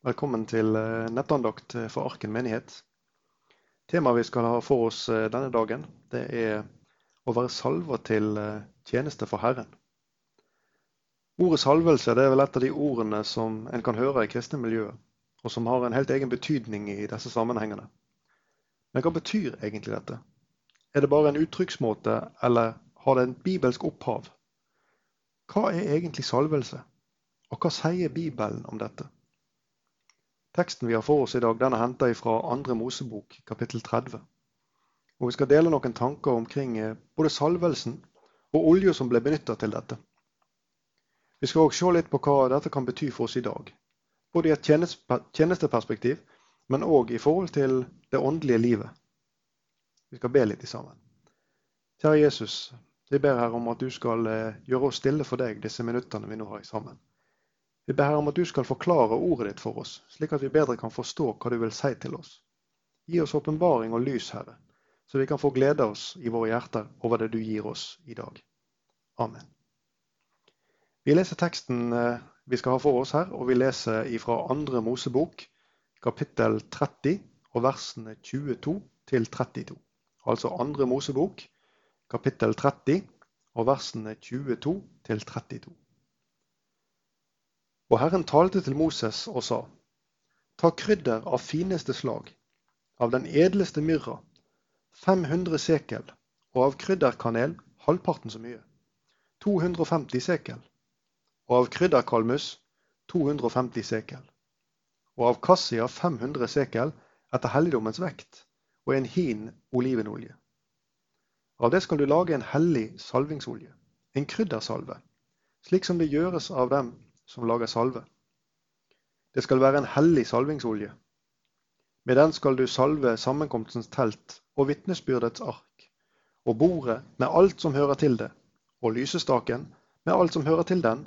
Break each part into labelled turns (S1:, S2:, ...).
S1: Velkommen til eh, nettandakt for Arken menighet. Temaet vi skal ha for oss eh, denne dagen, det er å være salva til eh, tjeneste for Herren. Ordet salvelse det er vel et av de ordene som en kan høre i kristne miljøer, og som har en helt egen betydning i disse sammenhengene. Men hva betyr egentlig dette? Er det bare en uttrykksmåte, eller har det en bibelsk opphav? Hva er egentlig salvelse, og hva sier Bibelen om dette? Teksten vi har for oss i dag, den er henta fra andre Mosebok, kapittel 30. Og Vi skal dele noen tanker omkring eh, både salvelsen og olja som ble benytta til dette. Vi skal òg se litt på hva dette kan bety for oss i dag. Både i et tjenesteperspektiv, men òg i forhold til det åndelige livet. Vi skal be litt sammen. Kjære Jesus, vi ber her om at du skal eh, gjøre oss stille for deg disse minuttene vi nå har sammen. Vi ber om at du skal forklare ordet ditt for oss, slik at vi bedre kan forstå hva du vil si til oss. Gi oss åpenbaring og lys, Herre, så vi kan få glede oss i våre hjerter over det du gir oss i dag. Amen. Vi leser teksten eh, vi skal ha for oss her, og vi leser ifra andre Mosebok, kapittel 30 og versene 22 til 32. Altså andre Mosebok, kapittel 30 og versene 22 til 32. Og Herren talte til Moses og sa, Ta krydder av fineste slag, av den edleste myrra, 500 sekel, og av krydderkanel halvparten så mye, 250 sekel, og av krydderkalmus 250 sekel, og av kassia 500 sekel etter helligdommens vekt, og en hin olivenolje. Av det skal du lage en hellig salvingsolje, en kryddersalve, slik som det gjøres av dem som lager salve. Det skal være en hellig salvingsolje. Med den skal du salve sammenkomstens telt og vitnesbyrdets ark, og bordet med alt som hører til det, og lysestaken med alt som hører til den,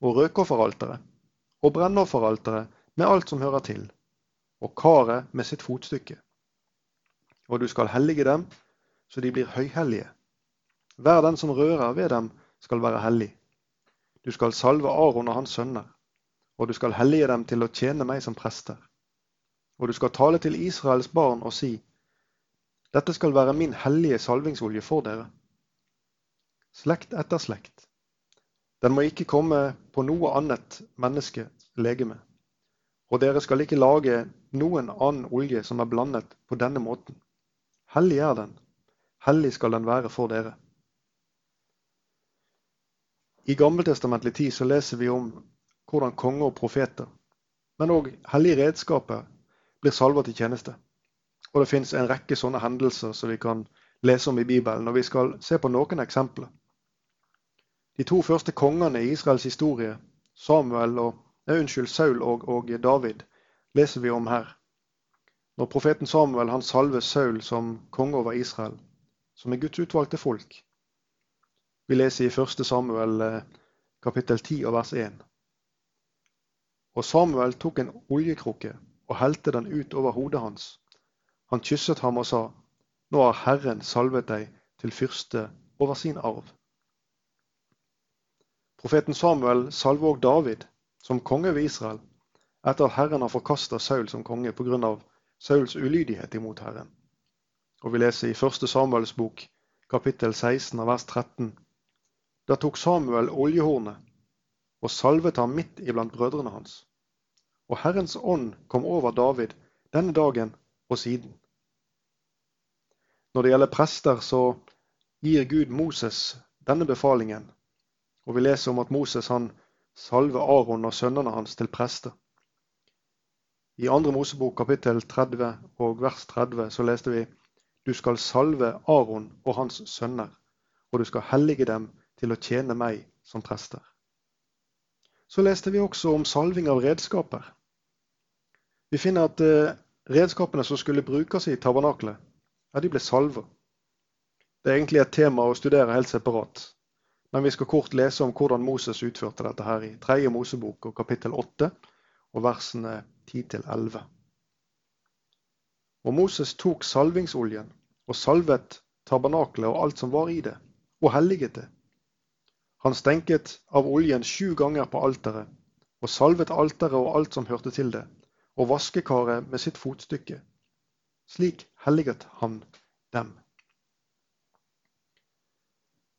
S1: og røkofferalteret, og brennofferalteret med alt som hører til, og karet med sitt fotstykke. Og du skal hellige dem, så de blir høyhellige. Hver den som rører ved dem, skal være hellig. Du skal salve Aron og hans sønner, og du skal hellige dem til å tjene meg som prester. Og du skal tale til Israels barn og si, dette skal være min hellige salvingsolje for dere. Slekt etter slekt. Den må ikke komme på noe annet menneske legeme. Og dere skal ikke lage noen annen olje som er blandet på denne måten. Hellig er den. Hellig skal den være for dere. I gammeltestamentlig tid så leser vi om hvordan konger og profeter, men òg hellige redskaper, blir salva til tjeneste. Og det fins en rekke sånne hendelser som vi kan lese om i Bibelen, og vi skal se på noen eksempler. De to første kongene i Israels historie, Samuel og, nei, unnskyld, Saul og, og, David, leser vi om her. Når profeten Samuel han salver Saul som konge over Israel, som er Guds utvalgte folk, vi leser i 1. Samuel eh, kapittel 10 og vers 1. Og Samuel tok en oljekrukke og helte den ut over hodet hans. Han kysset ham og sa, Nå har Herren salvet deg til fyrste over sin arv. Profeten Samuel salver òg David som konge ved Israel, etter at Herren har forkasta Saul som konge pga. Sauls ulydighet imot Herren. Og Vi leser i 1. Samuels bok, kapittel 16 vers 13. Da tok Samuel oljehornet og salvet ham midt iblant brødrene hans. Og Herrens ånd kom over David denne dagen og siden. Når det gjelder prester, så gir Gud Moses denne befalingen. Og vi leser om at Moses han salver Aron og sønnene hans til prester. I 2. Mosebok kapittel 30 og vers 30 så leste vi Du skal salve Aron og hans sønner, og du skal hellige dem til å tjene meg som prester. Så leste vi også om salving av redskaper. Vi finner at eh, redskapene som skulle brukes i tabernaklet, ja, de ble salva. Det er egentlig et tema å studere helt separat. Men vi skal kort lese om hvordan Moses utførte dette her i 3. Mosebok og kapittel 8 og versene 10-11. Og Moses tok salvingsoljen og salvet tabernaklet og alt som var i det, og helliget det. Han stenket av oljen sju ganger på alteret og salvet alteret og alt som hørte til det, og vaskekaret med sitt fotstykke. Slik helliget han dem.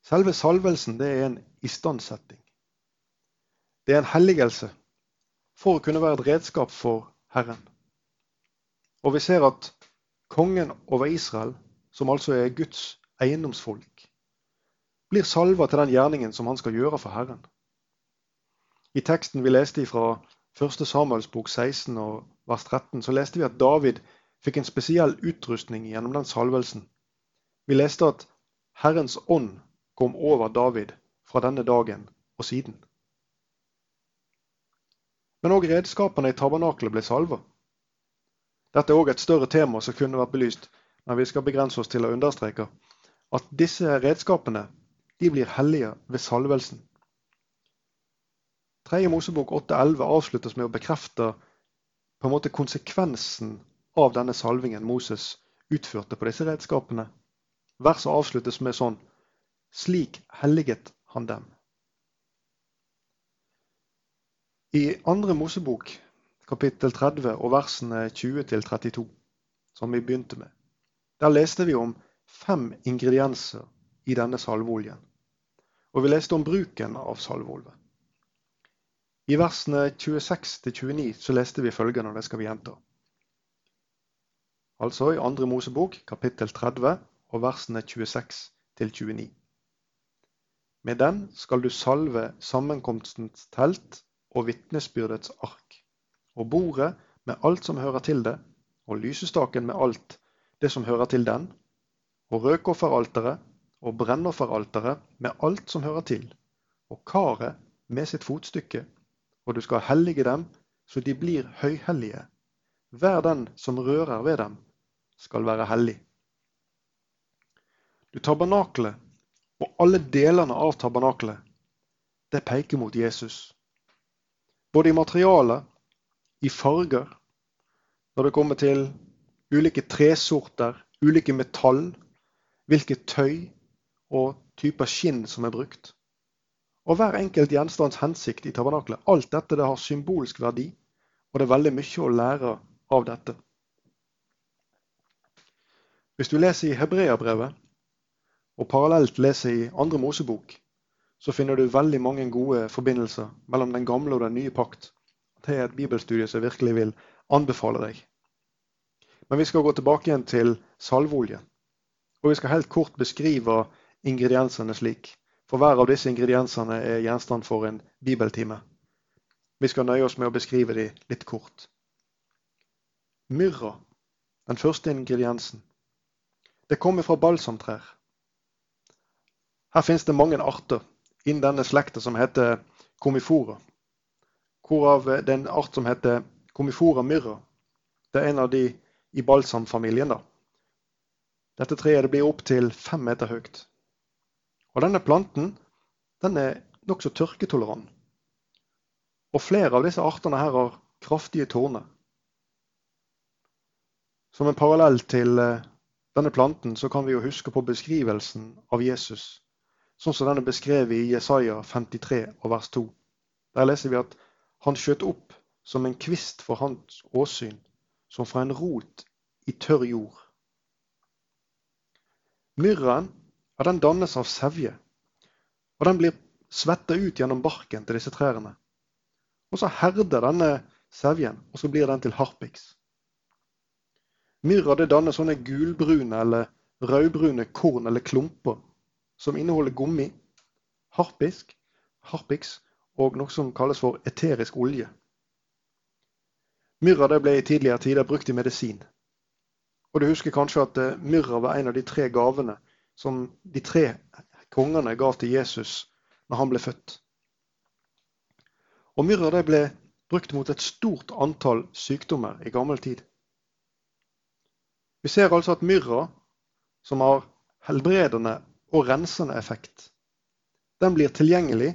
S1: Selve salvelsen det er en istandsetting. Det er en helligelse for å kunne være et redskap for Herren. Og vi ser at kongen over Israel, som altså er Guds eiendomsfolk, blir salva til den gjerningen som han skal gjøre for Herren. I teksten vi leste fra 1. Samuels bok 16 og vers 13, så leste vi at David fikk en spesiell utrustning gjennom den salvelsen. Vi leste at Herrens ånd kom over David fra denne dagen og siden. Men òg redskapene i tabernaklet ble salva. Dette er òg et større tema som kunne vært belyst, men vi skal begrense oss til å understreke at disse redskapene de blir hellige ved salvelsen. 3. Mosebok 8,11 avsluttes med å bekrefte på en måte konsekvensen av denne salvingen Moses utførte på disse redskapene. Verset avsluttes med sånn Slik helliget han dem. I 2. Mosebok kapittel 30 og versene 20-32, som vi begynte med, der leste vi om fem ingredienser i denne salveoljen. Og vi leste om bruken av salveolje. I versene 26-29 så leste vi følgende, og det skal vi gjenta. Altså i 2. Mosebok, kapittel 30, og versene 26-29. Med den skal du salve sammenkomstens telt og vitnesbyrdets ark, og bordet med alt som hører til det, og lysestaken med alt det som hører til den, og røkofferalteret og brennofferalteret med alt som hører til, og karet med sitt fotstykke og du skal hellige dem så de blir høyhellige. Hver den som rører ved dem, skal være hellig. Du Tabernaklet og alle delene av tabernaklet, det peker mot Jesus. Både i materiale, i farger, når det kommer til ulike tresorter, ulike metall, hvilket tøy og typer skinn som er brukt. Og hver enkelt gjenstands hensikt i tabernaklet. Alt dette det har symbolsk verdi, og det er veldig mye å lære av dette. Hvis du leser i Hebreabrevet, og parallelt leser i Andre Mosebok, så finner du veldig mange gode forbindelser mellom den gamle og den nye pakt. Det er et bibelstudie som jeg virkelig vil anbefale deg. Men vi skal gå tilbake igjen til salveolje. Og vi skal helt kort beskrive ingrediensene slik. For hver av disse ingrediensene er gjenstand for en bibeltime. Vi skal nøye oss med å beskrive de litt kort. Myrra, den første ingrediensen, det kommer fra balsamtrær. Her finnes det mange arter innen denne slekta som heter komifora. Hvorav det er en art som heter komifora myrra. Det er en av de i balsamfamilien. da. Dette treet blir opptil fem meter høyt. Og denne planten den er nokså tørketolerant. Og flere av disse artene her har kraftige torner. Som en parallell til eh, denne planten så kan vi jo huske på beskrivelsen av Jesus, sånn som den er beskrevet i Jesaja 53 og vers 2. Der leser vi at han skjøt opp som en kvist for hans åsyn, som fra en rot i tørr jord. Myrraen ja, den dannes av sevje. Og den blir svetta ut gjennom barken til disse trærne. Og så herder denne sevjen, og så blir den til harpiks. Myrra det danner sånne gulbrune eller rødbrune korn eller klumper som inneholder gummi, harpisk, harpiks og noe som kalles for eterisk olje. Myrra det ble i tidligere tider brukt i medisin. Og Du husker kanskje at eh, myrra var en av de tre gavene som de tre kongene gav til Jesus når han ble født. Og Myrra ble brukt mot et stort antall sykdommer i gammel tid. Vi ser altså at myrra, som har helbredende og rensende effekt, den blir tilgjengelig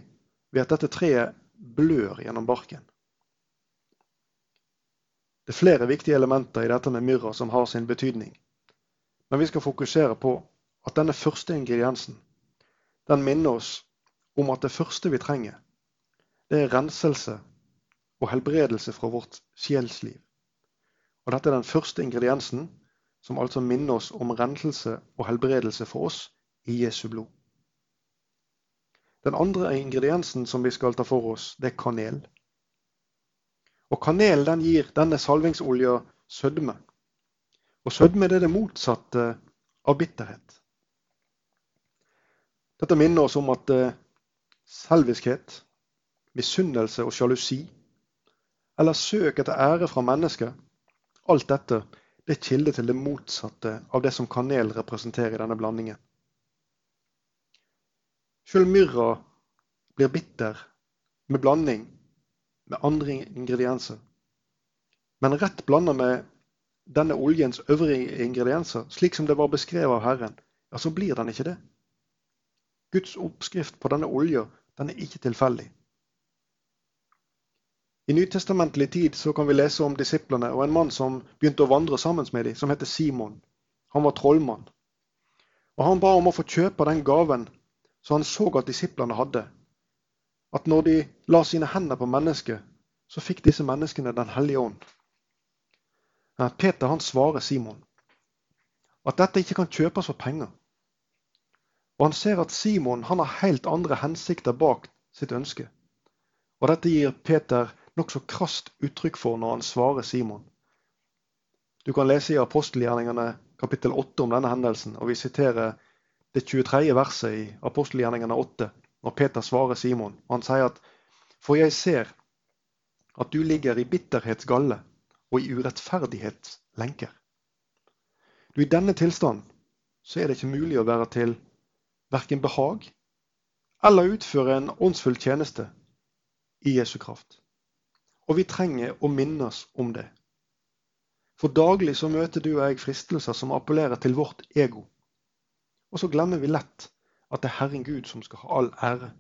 S1: ved at dette treet blør gjennom barken. Det er flere viktige elementer i dette med myrra som har sin betydning. Men vi skal fokusere på at denne første ingrediensen den minner oss om at det første vi trenger, det er renselse og helbredelse fra vårt sjelsliv. Og Dette er den første ingrediensen, som altså minner oss om renselse og helbredelse for oss i Jesu blod. Den andre ingrediensen som vi skal ta for oss, det er kanel. Og Kanel den gir denne salvingsolja sødme. Og sødme det er det motsatte av bitterhet. Dette minner oss om at eh, selviskhet, misunnelse og sjalusi, eller søk etter ære fra mennesket, alt dette det er kilde til det motsatte av det som kanel representerer i denne blandingen. Sjøl myrra blir bitter med blanding med andre ingredienser. Men rett blanda med denne oljens øvrige ingredienser, slik som det var beskrevet av Herren, ja, så blir den ikke det. Guds oppskrift på denne olja, den er ikke tilfeldig. I nytestamentlig tid så kan vi lese om disiplene og en mann som begynte å vandre sammen med dem, som heter Simon. Han var trollmann. Og Han ba om å få kjøpe den gaven som han så at disiplene hadde. At når de la sine hender på mennesket, så fikk disse menneskene Den hellige ånd. Peter han svarer Simon at dette ikke kan kjøpes for penger. Og Han ser at Simon han har helt andre hensikter bak sitt ønske. Og Dette gir Peter nokså krast uttrykk for når han svarer Simon. Du kan lese i apostelgjerningene kapittel 8 om denne hendelsen, og vi siterer det 23. verset i apostelgjerningene 8, når Peter svarer Simon. og Han sier at For jeg ser at du ligger i bitterhets galle og i urettferdighets lenker. Du, I denne tilstand så er det ikke mulig å være til verken behag eller utføre en åndsfull tjeneste i Jesu kraft. Og vi trenger å minnes om det. For daglig så møter du og jeg fristelser som appellerer til vårt ego. Og så glemmer vi lett at det er Herren Gud som skal ha all ære.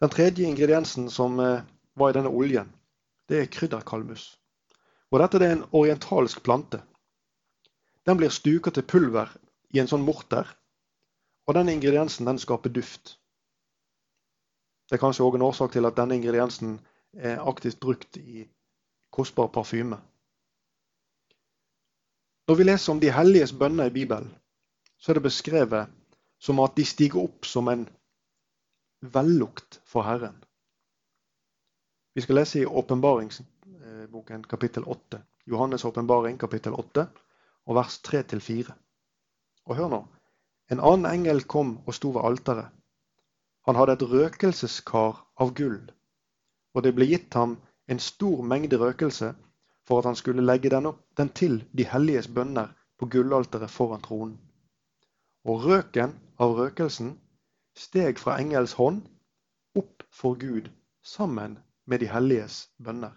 S1: Den tredje ingrediensen som eh, var i denne oljen, det er krydderkalmus. Og dette er en orientalsk plante. Den blir stuka til pulver i en sånn morter, og denne ingrediensen den skaper duft. Det er kanskje òg en årsak til at denne ingrediensen er aktivt brukt i kostbar parfyme. Når vi leser om de helliges bønner i Bibelen, så er det beskrevet som at de stiger opp som en vellukt for Herren. Vi skal lese i åpenbaringsboken kapittel 8. Johannes' åpenbaring kapittel 8 og vers 3-4. Og hør nå. En annen engel kom og sto ved alteret. Han hadde et røkelseskar av gull, og det ble gitt ham en stor mengde røkelse for at han skulle legge den, opp, den til de helliges bønner på gullalteret foran tronen. Og røken av røkelsen steg fra engels hånd opp for Gud sammen med de helliges bønner.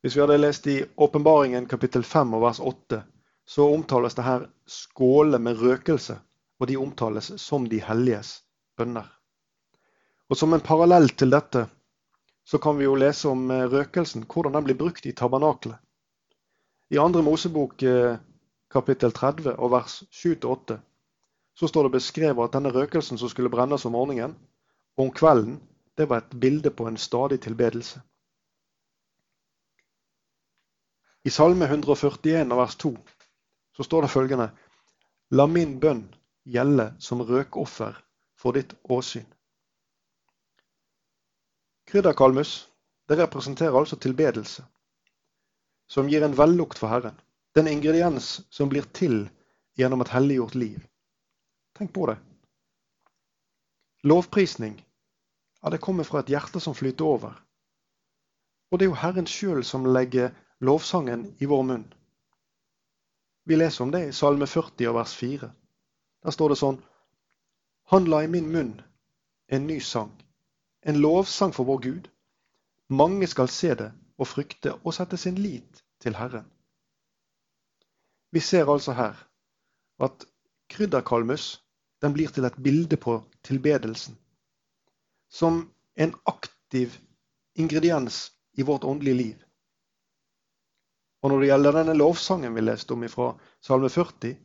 S1: Hvis vi hadde lest i Åpenbaringen kapittel 5 og vers 8, så omtales det her skåle med røkelse og de omtales som de helliges bønner. Og Som en parallell til dette så kan vi jo lese om eh, røkelsen, hvordan den blir brukt i tabernakelet. I andre Mosebok eh, kapittel 30 og vers 7-8 så står det beskrevet at denne røkelsen som skulle brennes om morgenen og om kvelden, det var et bilde på en stadig tilbedelse. I Salme 141 vers 2 så står det følgende La min bønn gjelde som røkoffer for ditt åsyn. Krydderkalmus det representerer altså tilbedelse, som gir en vellukt for Herren. Den ingrediens som blir til gjennom et helliggjort liv. Tenk på det. Lovprisning ja, det kommer fra et hjerte som flyter over. Og det er jo Herren sjøl som legger lovsangen i vår munn. Vi leser om det i Salme 40 vers 4. Der står det sånn Han la i min munn en ny sang, en lovsang for vår Gud. Mange skal se det og frykte og sette sin lit til Herren. Vi ser altså her at krydderkalmus den blir til et bilde på tilbedelsen. Som en aktiv ingrediens i vårt åndelige liv. Og når det gjelder denne lovsangen vi leste om fra Salme 40,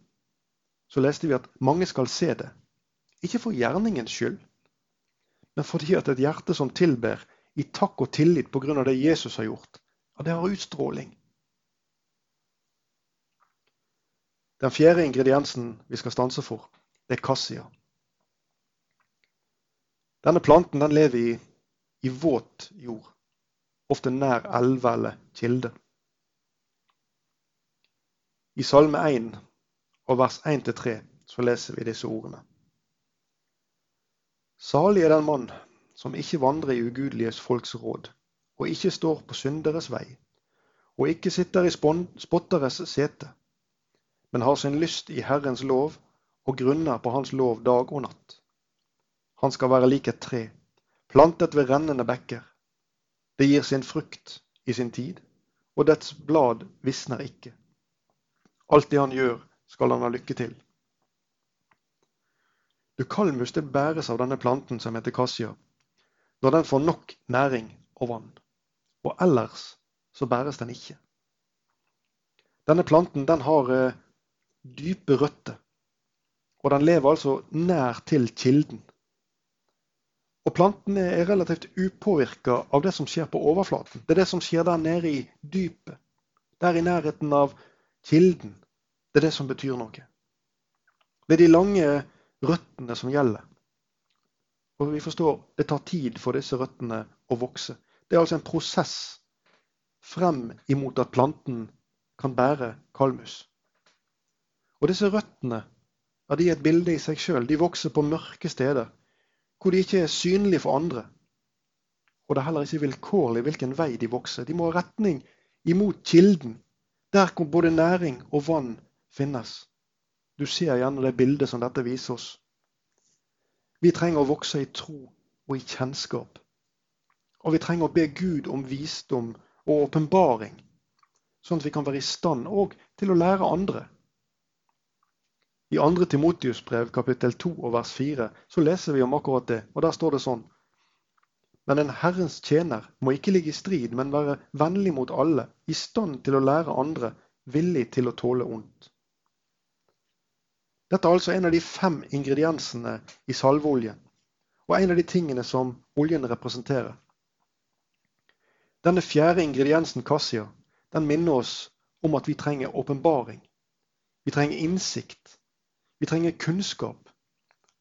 S1: så leste vi at mange skal se det. Ikke for gjerningens skyld, men fordi at et hjerte som tilber i takk og tillit pga. det Jesus har gjort, ja, det har utstråling. Den fjerde ingrediensen vi skal stanse for, det er kassia. Denne planten den lever i, i våt jord, ofte nær elve eller kilde. I Salme 1 og vers 1-3 så leser vi disse ordene. Salig er den mann som ikke vandrer i ugudeliges folks råd, og ikke står på synderes vei, og ikke sitter i spotteres sete, men har sin lyst i Herrens lov og grunner på Hans lov dag og natt. Han skal være lik et tre, plantet ved rennende bekker. Det gir sin frukt i sin tid, og dets blad visner ikke. Alt det han gjør, skal han ha lykke til. Dukalmus det bæres av denne planten som heter kassia, når den får nok næring og vann. Og ellers så bæres den ikke. Denne planten den har eh, dype røtter, og den lever altså nær til kilden. Og plantene er relativt upåvirka av det som skjer på overflaten. Det er det som skjer der nede i dypet. Der i nærheten av kilden. Det er det som betyr noe. Det er de lange røttene som gjelder. Og vi forstår det tar tid for disse røttene å vokse. Det er altså en prosess frem imot at planten kan bære kalmus. Og disse røttene ja, de er et bilde i seg sjøl. De vokser på mørke steder hvor de ikke er synlige for andre. Og det er heller ikke vilkårlig hvilken vei de vokser. De må ha retning imot kilden, der hvor både næring og vann finnes. Du ser gjerne det bildet som dette viser oss. Vi trenger å vokse i tro og i kjennskap. Og vi trenger å be Gud om visdom og åpenbaring, sånn at vi kan være i stand òg til å lære andre. I 2. Timotius brev kapittel 2 og vers 4 så leser vi om akkurat det, og der står det sånn men en Herrens tjener må ikke ligge i strid, men være vennlig mot alle, i stand til å lære andre, villig til å tåle ondt. Dette er altså en av de fem ingrediensene i salveoljen, og en av de tingene som oljen representerer. Denne fjerde ingrediensen, kassia, den minner oss om at vi trenger åpenbaring. Vi trenger innsikt. Vi trenger kunnskap.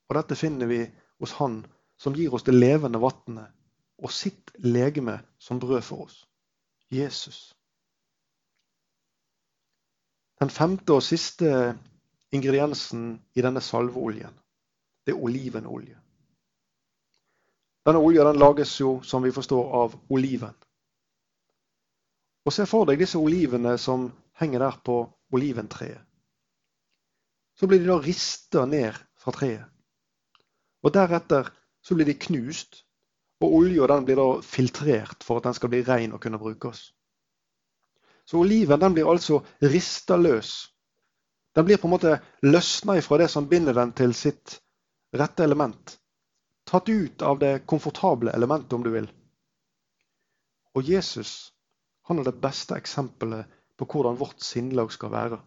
S1: Og dette finner vi hos Han som gir oss det levende vannet og sitt legeme som brød for oss. Jesus. Den femte og siste ingrediensen i denne salveoljen. Det er olivenolje. Denne olja den lages jo, som vi forstår, av oliven. Og Se for deg disse olivene som henger der på oliventreet. Så blir de da rista ned fra treet. Og Deretter så blir de knust, og olja blir da filtrert for at den skal bli ren og kunne brukes. Så oliven den blir altså rista løs den blir på en måte løsna ifra det som binder den til sitt rette element. Tatt ut av det komfortable elementet, om du vil. Og Jesus han er det beste eksempelet på hvordan vårt sinnelag skal være.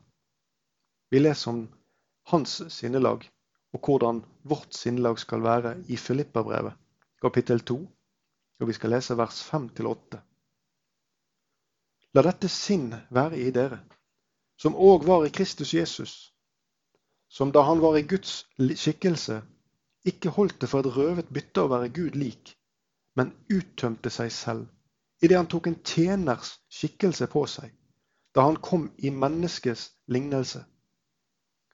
S1: Vi leser om hans sinnelag og hvordan vårt sinnelag skal være i Filippabrevet, kapittel 2, og vi skal lese vers 5-8. La dette sinn være i dere, som òg var i Kristus Jesus, som da han var i Guds skikkelse, ikke holdt det for et røvet bytte å være Gud lik, men uttømte seg selv idet han tok en tjeners skikkelse på seg, da han kom i menneskes lignelse.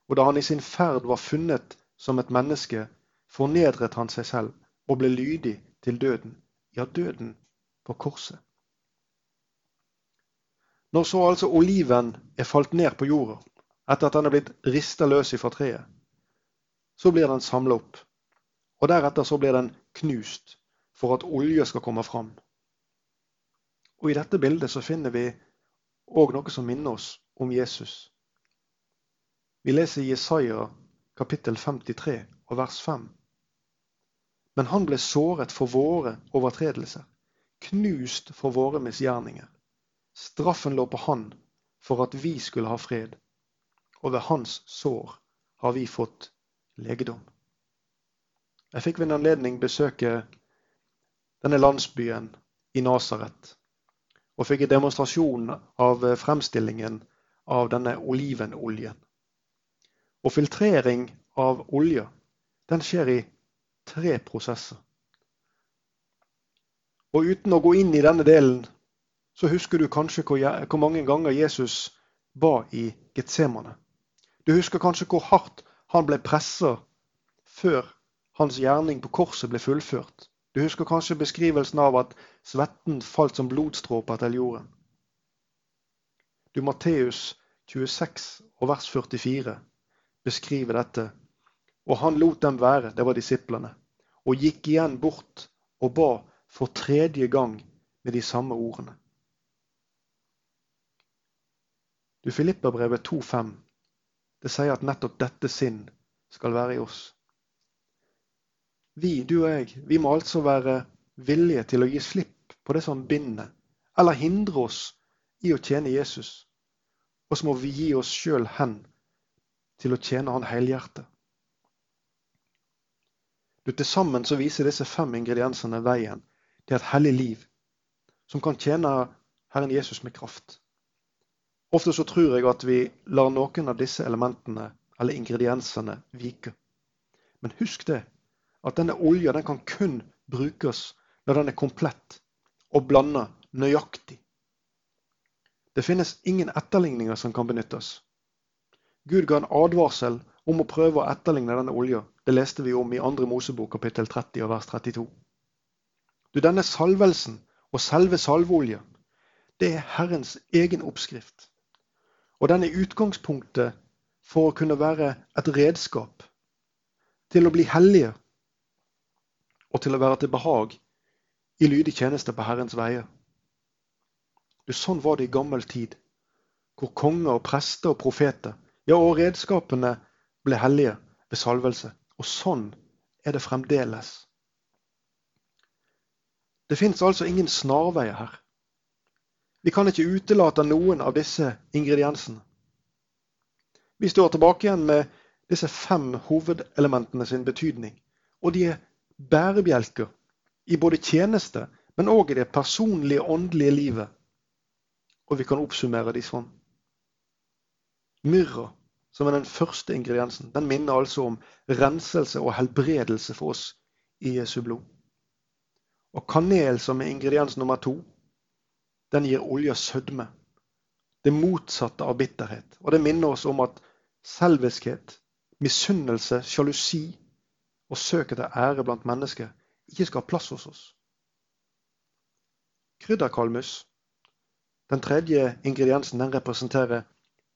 S1: Og da han i sin ferd var funnet som et menneske, fornedret han seg selv og ble lydig til døden, ja, døden på korset. Når så altså oliven er falt ned på jorda, etter at den er blitt rista løs fra treet, så blir den samla opp. Og deretter så blir den knust for at olje skal komme fram. Og i dette bildet så finner vi òg noe som minner oss om Jesus. Vi leser Jesaja kapittel 53 og vers 5. Men han ble såret for våre overtredelser, knust for våre misgjerninger. Straffen lå på han for at vi skulle ha fred, og ved hans sår har vi fått legedom. Jeg fikk ved en anledning besøke denne landsbyen i Nasaret og fikk en demonstrasjon av fremstillingen av denne olivenoljen. Og filtrering av olje den skjer i tre prosesser. Og uten å gå inn i denne delen, så husker du kanskje hvor, mange ganger Jesus ba i Getsemane. Du husker kanskje hvor hardt han ble pressa før hans gjerning på korset ble fullført. Du husker kanskje beskrivelsen av at svetten falt som blodstråper til jorden. Du Matteus 26 og vers 44 beskriver dette. Og han lot dem være, det var disiplene, og gikk igjen bort og ba for tredje gang med de samme ordene. Du Filipperbrevet 2,5. Det sier at nettopp dette sinn skal være i oss. Vi, du og jeg, vi må altså være villige til å gi slipp på det som binder, eller hindre oss i å tjene Jesus. Og så må vi gi oss sjøl hen til å tjene Han helhjertet. Til sammen så viser disse fem ingrediensene veien til et hellig liv som kan tjene Herren Jesus med kraft. Ofte så tror jeg at vi lar noen av disse elementene eller ingrediensene vike. Men husk det, at denne olja den kan kun brukes når den er komplett og blanda nøyaktig. Det finnes ingen etterligninger som kan benyttes. Gud ga en advarsel om å prøve å etterligne denne olja. Det leste vi om i 2. Mosebok kapittel 30 og vers 32. Du, Denne salvelsen og selve salveoljen, det er Herrens egen oppskrift. Og den er utgangspunktet for å kunne være et redskap til å bli hellige og til å være til behag i lydig tjeneste på Herrens veier. Sånn var det i gammel tid, hvor konger og prester og profeter, ja, og redskapene ble hellige ved salvelse. Og sånn er det fremdeles. Det fins altså ingen snarveier her. Vi kan ikke utelate noen av disse ingrediensene. Vi står tilbake igjen med disse fem hovedelementene sin betydning. Og de er bærebjelker i både tjeneste, men òg i det personlige, åndelige livet. Og vi kan oppsummere de sånn. Myrra, som er den første ingrediensen, den minner altså om renselse og helbredelse for oss i Jesu blod. Og kanel, som er ingrediens nummer to, den gir olja sødme. Det motsatte av bitterhet. Og det minner oss om at selviskhet, misunnelse, sjalusi og søk etter ære blant mennesker ikke skal ha plass hos oss. Krydderkalmus, den tredje ingrediensen, den representerer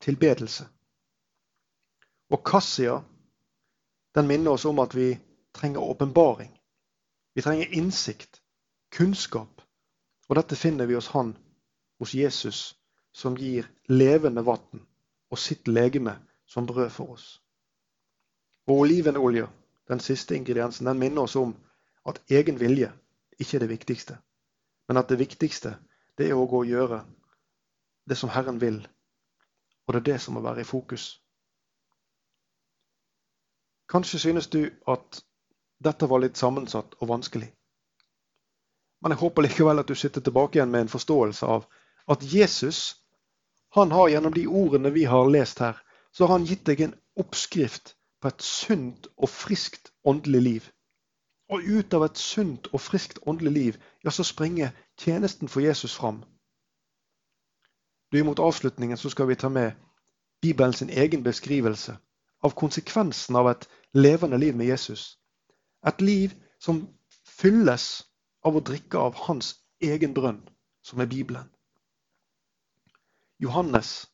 S1: tilbedelse. Og kassia, den minner oss om at vi trenger åpenbaring. Vi trenger innsikt kunnskap. Og dette finner vi hos Han, hos Jesus, som gir levende vann og sitt legeme som brød for oss. Og olivenolje, den siste ingrediensen, den minner oss om at egen vilje ikke er det viktigste. Men at det viktigste det er å gå og gjøre det som Herren vil. Og det er det som må være i fokus. Kanskje synes du at dette var litt sammensatt og vanskelig. Men jeg håper likevel at du sitter tilbake igjen med en forståelse av at Jesus han har gjennom de ordene vi har lest her, så har han gitt deg en oppskrift på et sunt og friskt åndelig liv. Og ut av et sunt og friskt åndelig liv, ja, så springer tjenesten for Jesus fram. Du, Mot avslutningen så skal vi ta med Bibelens egen beskrivelse av konsekvensen av et levende liv med Jesus. Et liv som fylles av å drikke av hans egen brønn, som er Bibelen. Johannes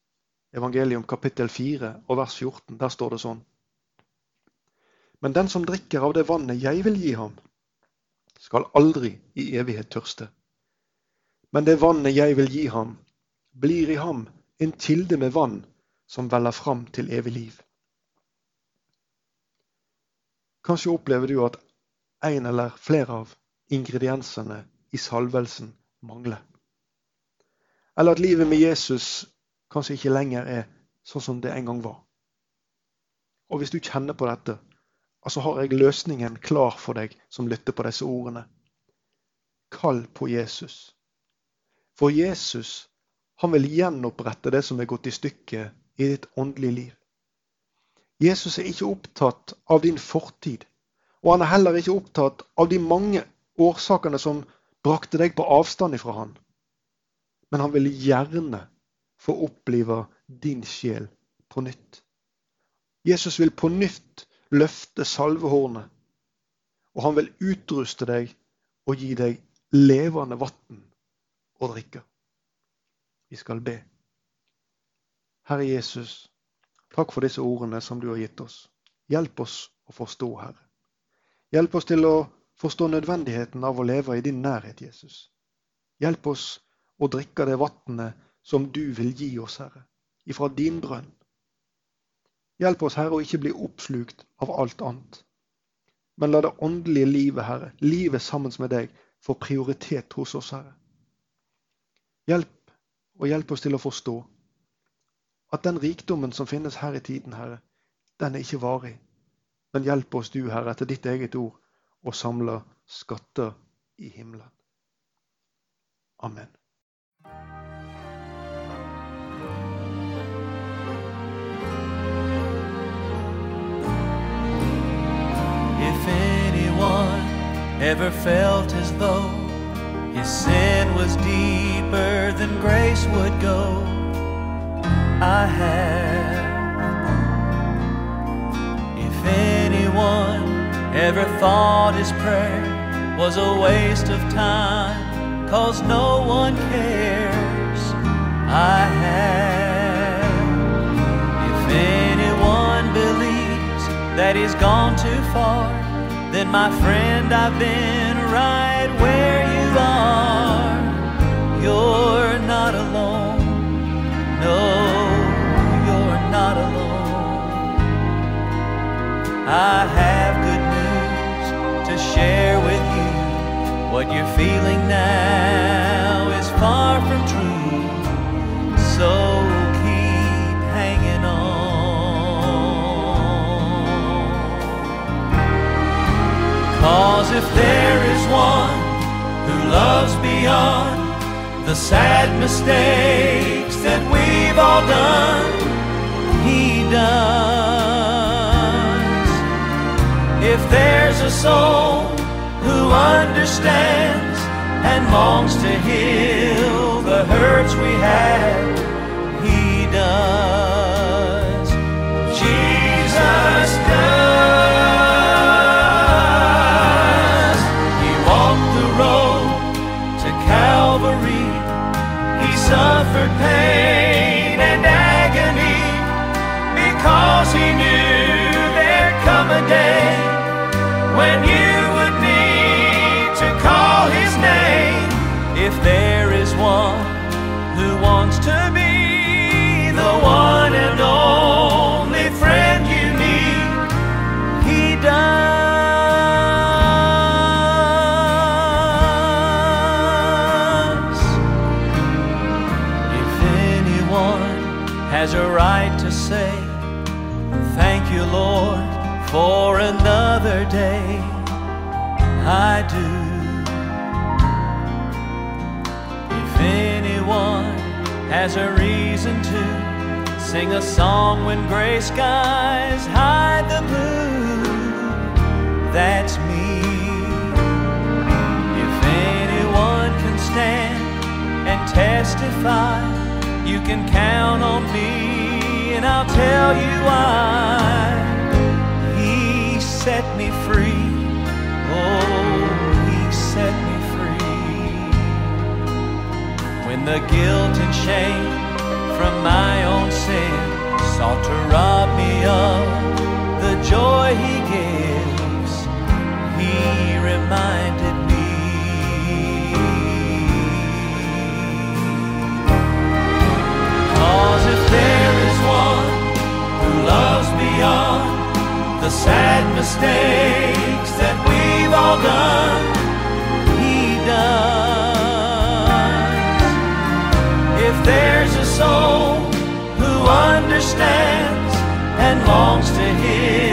S1: evangelium kapittel 4 og vers 14, der står det sånn. Men den som drikker av det vannet jeg vil gi ham, skal aldri i evighet tørste. Men det vannet jeg vil gi ham, blir i ham en kilde med vann som veller fram til evig liv. Kanskje opplever du at en eller flere av ingrediensene i salvelsen mangler. Eller at livet med Jesus kanskje ikke lenger er sånn som det en gang var. Og hvis du kjenner på dette, altså har jeg løsningen klar for deg som lytter på disse ordene. kall på Jesus. For Jesus, han vil gjenopprette det som er gått i stykker i ditt åndelige liv. Jesus er ikke opptatt av din fortid, og han er heller ikke opptatt av de mange årsakene som brakte deg på avstand ifra han. Men han vil gjerne få opplive din sjel på nytt. Jesus vil på nytt løfte salvehornet, og han vil utruste deg og gi deg levende vann å drikke. Vi skal be. Herre Jesus, takk for disse ordene som du har gitt oss. Hjelp oss å forstå, Herre. Hjelp oss til å forstå nødvendigheten av å leve i din nærhet, Jesus. Hjelp oss å drikke det vannet som du vil gi oss, Herre, ifra din brønn. Hjelp oss, Herre, å ikke bli oppslukt av alt annet. Men la det åndelige livet, Herre, livet sammen med deg, få prioritet hos oss, Herre. Hjelp og hjelp oss til å forstå at den rikdommen som finnes her i tiden, Herre, den er ikke varig. Men hjelp oss du, Herre, etter ditt eget ord, å samle skatter i himmelen. Amen.
S2: If anyone ever felt as though his sin was deeper than grace would go, I have. If anyone ever thought his prayer was a waste of time, cause no one cares, I have. If anyone believes that he's gone too far, then my friend, I've been right where you are. You're not alone. No, you're not alone. I have good news to share. What you're feeling now is far from true. So keep hanging on. Cause if there is one who loves beyond the sad mistakes that we've all done, he does. If there's a soul understands and longs to heal the hurts we had, testify, you can count on me, and I'll tell you why. He set me free. Oh, he set me free. When the guilt and shame from my own sin sought to rob me of the joy he gives, he reminded the sad mistakes that we've all done, he does. If there's a soul who understands and longs to heal